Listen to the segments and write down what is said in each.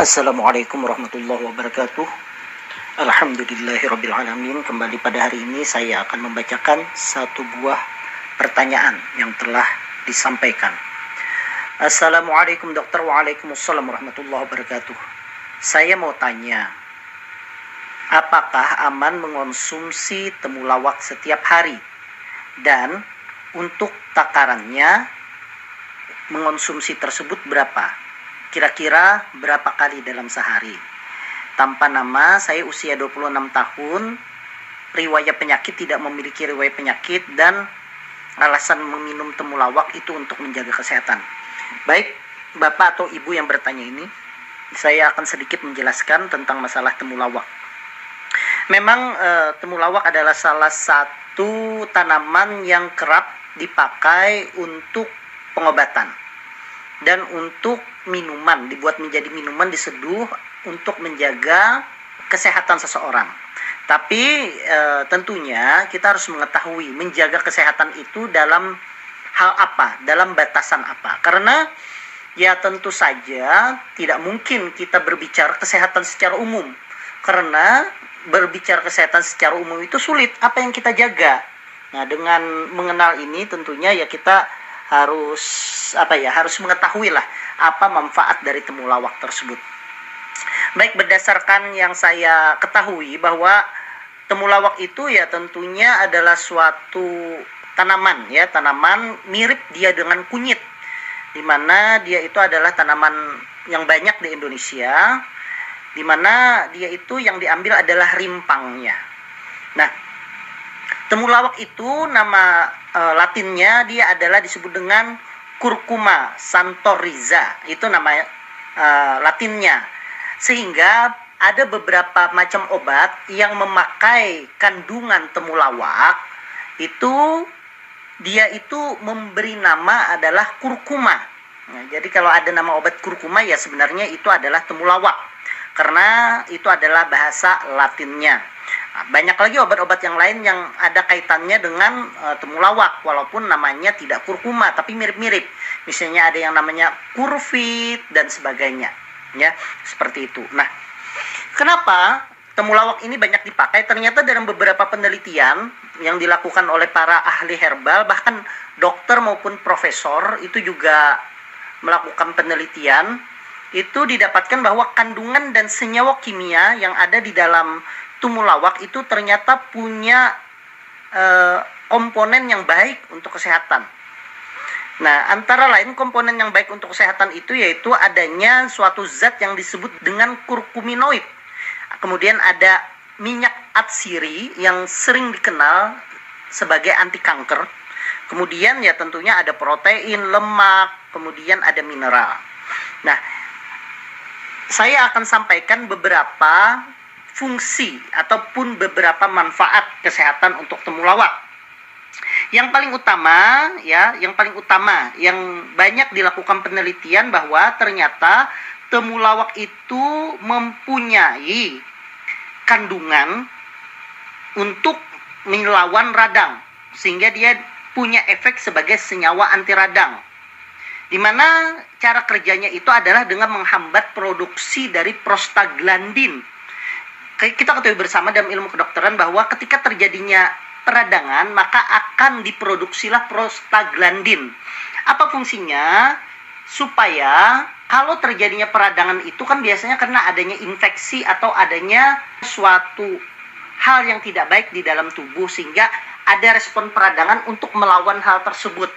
Assalamualaikum warahmatullahi wabarakatuh. Alhamdulillahirrabbilalamin Kembali pada hari ini saya akan membacakan satu buah pertanyaan yang telah disampaikan. Assalamualaikum dokter. Waalaikumsalam warahmatullahi wabarakatuh. Saya mau tanya Apakah aman mengonsumsi temulawak setiap hari? Dan untuk takarannya mengonsumsi tersebut berapa? Kira-kira berapa kali dalam sehari. Tanpa nama, saya usia 26 tahun, riwayat penyakit tidak memiliki riwayat penyakit dan alasan meminum temulawak itu untuk menjaga kesehatan. Baik, Bapak atau Ibu yang bertanya ini, saya akan sedikit menjelaskan tentang masalah temulawak. Memang e, temulawak adalah salah satu tanaman yang kerap dipakai untuk pengobatan dan untuk minuman dibuat menjadi minuman diseduh untuk menjaga kesehatan seseorang. Tapi e, tentunya kita harus mengetahui menjaga kesehatan itu dalam hal apa, dalam batasan apa. Karena ya tentu saja tidak mungkin kita berbicara kesehatan secara umum. Karena berbicara kesehatan secara umum itu sulit. Apa yang kita jaga? Nah, dengan mengenal ini tentunya ya kita harus apa ya harus mengetahui lah apa manfaat dari temulawak tersebut. Baik berdasarkan yang saya ketahui bahwa temulawak itu ya tentunya adalah suatu tanaman ya tanaman mirip dia dengan kunyit di mana dia itu adalah tanaman yang banyak di Indonesia di mana dia itu yang diambil adalah rimpangnya. Nah, temulawak itu nama e, latinnya dia adalah disebut dengan curcuma santoriza itu nama e, latinnya sehingga ada beberapa macam obat yang memakai kandungan temulawak itu dia itu memberi nama adalah kurkuma. Nah, jadi kalau ada nama obat kurkuma ya sebenarnya itu adalah temulawak karena itu adalah bahasa Latinnya. Banyak lagi obat-obat yang lain yang ada kaitannya dengan uh, temulawak walaupun namanya tidak kurkuma tapi mirip-mirip. Misalnya ada yang namanya kurfit dan sebagainya. Ya, seperti itu. Nah, kenapa temulawak ini banyak dipakai? Ternyata dalam beberapa penelitian yang dilakukan oleh para ahli herbal bahkan dokter maupun profesor itu juga melakukan penelitian itu didapatkan bahwa kandungan dan senyawa kimia yang ada di dalam tumulawak itu ternyata punya uh, komponen yang baik untuk kesehatan. Nah, antara lain komponen yang baik untuk kesehatan itu yaitu adanya suatu zat yang disebut dengan kurkuminoid. Kemudian ada minyak atsiri yang sering dikenal sebagai anti kanker. Kemudian ya tentunya ada protein, lemak, kemudian ada mineral. Nah, saya akan sampaikan beberapa fungsi ataupun beberapa manfaat kesehatan untuk temulawak. Yang paling utama ya, yang paling utama yang banyak dilakukan penelitian bahwa ternyata temulawak itu mempunyai kandungan untuk melawan radang sehingga dia punya efek sebagai senyawa anti radang. Di mana cara kerjanya itu adalah dengan menghambat produksi dari prostaglandin kita ketahui bersama dalam ilmu kedokteran bahwa ketika terjadinya peradangan maka akan diproduksilah prostaglandin. Apa fungsinya? Supaya kalau terjadinya peradangan itu kan biasanya karena adanya infeksi atau adanya suatu hal yang tidak baik di dalam tubuh sehingga ada respon peradangan untuk melawan hal tersebut.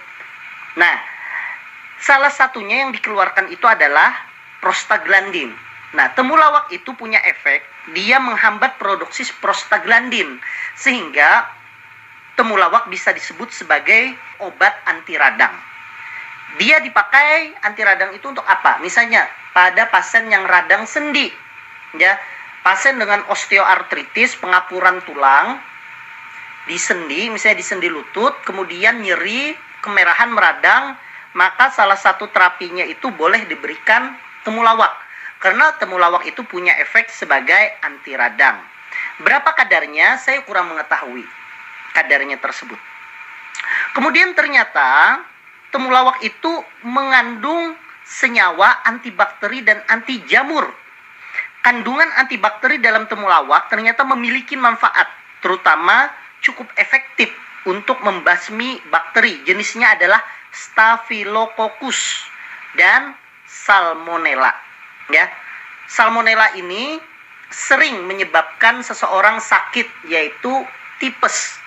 Nah, salah satunya yang dikeluarkan itu adalah prostaglandin. Nah, temulawak itu punya efek, dia menghambat produksi prostaglandin sehingga temulawak bisa disebut sebagai obat anti radang. Dia dipakai anti radang itu untuk apa? Misalnya pada pasien yang radang sendi, ya, pasien dengan osteoartritis, pengapuran tulang di sendi, misalnya di sendi lutut, kemudian nyeri, kemerahan meradang, maka salah satu terapinya itu boleh diberikan temulawak karena temulawak itu punya efek sebagai anti radang. Berapa kadarnya saya kurang mengetahui kadarnya tersebut. Kemudian ternyata temulawak itu mengandung senyawa antibakteri dan anti jamur. kandungan antibakteri dalam temulawak ternyata memiliki manfaat, terutama cukup efektif untuk membasmi bakteri. Jenisnya adalah Staphylococcus dan Salmonella. Ya, Salmonella ini sering menyebabkan seseorang sakit yaitu tipes.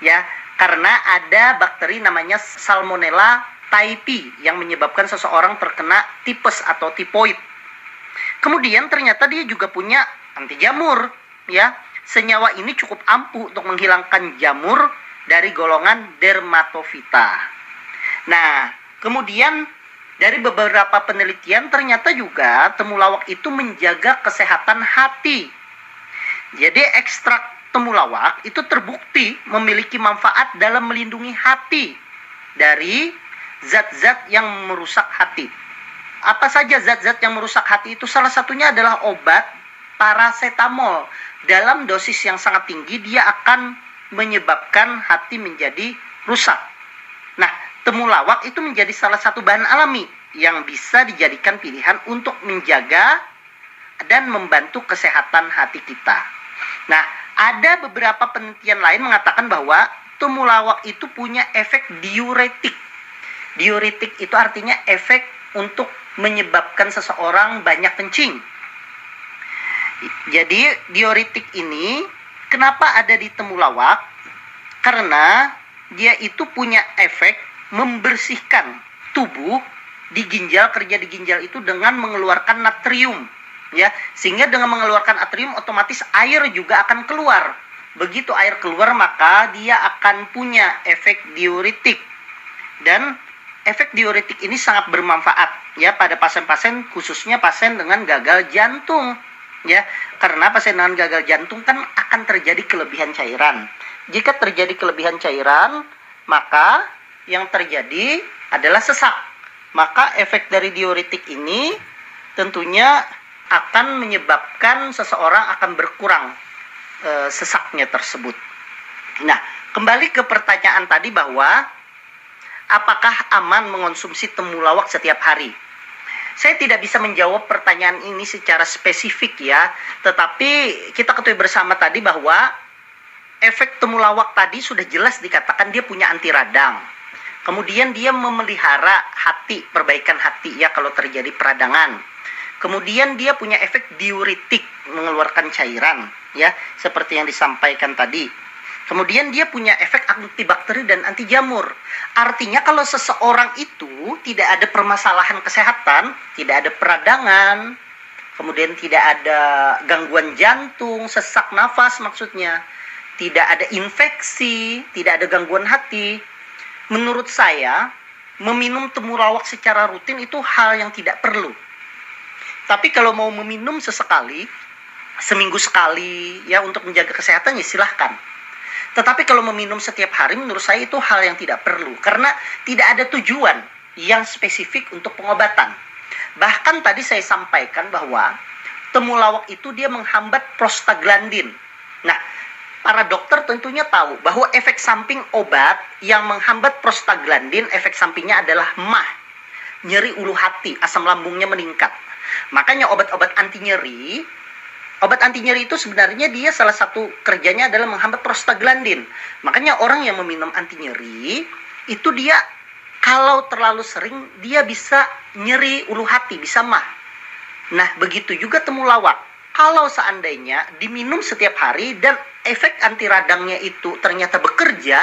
Ya, karena ada bakteri namanya Salmonella typhi yang menyebabkan seseorang terkena tipes atau tipoid. Kemudian ternyata dia juga punya anti jamur, ya. Senyawa ini cukup ampuh untuk menghilangkan jamur dari golongan dermatofita. Nah, kemudian dari beberapa penelitian ternyata juga temulawak itu menjaga kesehatan hati. Jadi ekstrak temulawak itu terbukti memiliki manfaat dalam melindungi hati dari zat-zat yang merusak hati. Apa saja zat-zat yang merusak hati itu? Salah satunya adalah obat paracetamol. Dalam dosis yang sangat tinggi dia akan menyebabkan hati menjadi rusak. Nah, temulawak itu menjadi salah satu bahan alami yang bisa dijadikan pilihan untuk menjaga dan membantu kesehatan hati kita. Nah, ada beberapa penelitian lain mengatakan bahwa temulawak itu punya efek diuretik. Diuretik itu artinya efek untuk menyebabkan seseorang banyak kencing. Jadi diuretik ini kenapa ada di temulawak? Karena dia itu punya efek membersihkan tubuh di ginjal kerja di ginjal itu dengan mengeluarkan natrium ya. Sehingga dengan mengeluarkan natrium otomatis air juga akan keluar. Begitu air keluar maka dia akan punya efek diuretik dan efek diuretik ini sangat bermanfaat ya pada pasien-pasien khususnya pasien dengan gagal jantung ya. Karena pasien dengan gagal jantung kan akan terjadi kelebihan cairan. Jika terjadi kelebihan cairan maka yang terjadi adalah sesak maka efek dari diuretik ini tentunya akan menyebabkan seseorang akan berkurang e, sesaknya tersebut. Nah, kembali ke pertanyaan tadi bahwa apakah aman mengonsumsi temulawak setiap hari? Saya tidak bisa menjawab pertanyaan ini secara spesifik ya, tetapi kita ketahui bersama tadi bahwa efek temulawak tadi sudah jelas dikatakan dia punya anti radang. Kemudian dia memelihara hati, perbaikan hati ya kalau terjadi peradangan. Kemudian dia punya efek diuretik, mengeluarkan cairan ya, seperti yang disampaikan tadi. Kemudian dia punya efek antibakteri dan anti jamur. Artinya kalau seseorang itu tidak ada permasalahan kesehatan, tidak ada peradangan, kemudian tidak ada gangguan jantung, sesak nafas maksudnya, tidak ada infeksi, tidak ada gangguan hati. Menurut saya, meminum temulawak secara rutin itu hal yang tidak perlu. Tapi kalau mau meminum sesekali, seminggu sekali ya untuk menjaga kesehatan ya silahkan tetapi kalau meminum setiap hari menurut saya itu hal yang tidak perlu karena tidak ada tujuan yang spesifik untuk pengobatan. Bahkan tadi saya sampaikan bahwa temulawak itu dia menghambat prostaglandin. Nah, para dokter tentunya tahu bahwa efek samping obat yang menghambat prostaglandin efek sampingnya adalah mah, nyeri ulu hati, asam lambungnya meningkat. Makanya obat-obat anti nyeri Obat anti nyeri itu sebenarnya dia salah satu kerjanya adalah menghambat prostaglandin. Makanya orang yang meminum anti nyeri itu dia kalau terlalu sering dia bisa nyeri ulu hati, bisa mah. Nah, begitu juga temulawak. Kalau seandainya diminum setiap hari dan efek anti radangnya itu ternyata bekerja,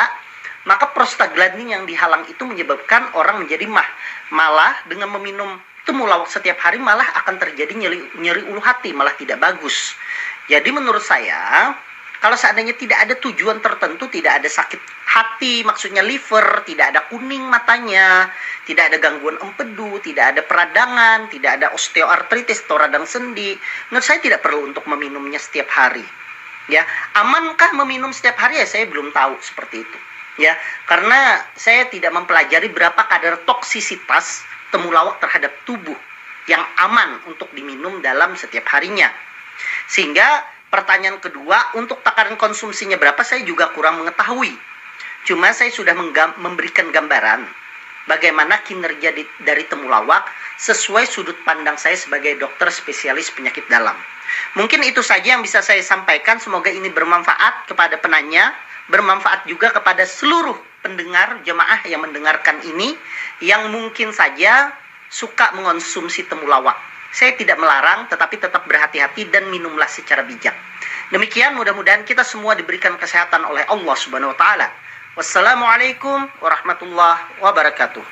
maka prostaglandin yang dihalang itu menyebabkan orang menjadi mah. Malah dengan meminum temulawak setiap hari malah akan terjadi nyeri, nyeri ulu hati, malah tidak bagus. Jadi menurut saya, kalau seandainya tidak ada tujuan tertentu, tidak ada sakit hati, maksudnya liver, tidak ada kuning matanya, tidak ada gangguan empedu, tidak ada peradangan, tidak ada osteoartritis atau radang sendi, menurut saya tidak perlu untuk meminumnya setiap hari. Ya, amankah meminum setiap hari ya saya belum tahu seperti itu. Ya, karena saya tidak mempelajari berapa kadar toksisitas temulawak terhadap tubuh yang aman untuk diminum dalam setiap harinya. Sehingga pertanyaan kedua, untuk takaran konsumsinya berapa saya juga kurang mengetahui. Cuma saya sudah memberikan gambaran bagaimana kinerja di, dari temulawak sesuai sudut pandang saya sebagai dokter spesialis penyakit dalam. Mungkin itu saja yang bisa saya sampaikan. Semoga ini bermanfaat kepada penanya, bermanfaat juga kepada seluruh pendengar jemaah yang mendengarkan ini yang mungkin saja suka mengonsumsi temulawak. Saya tidak melarang, tetapi tetap berhati-hati dan minumlah secara bijak. Demikian mudah-mudahan kita semua diberikan kesehatan oleh Allah Subhanahu wa taala. Wassalamualaikum warahmatullahi wabarakatuh.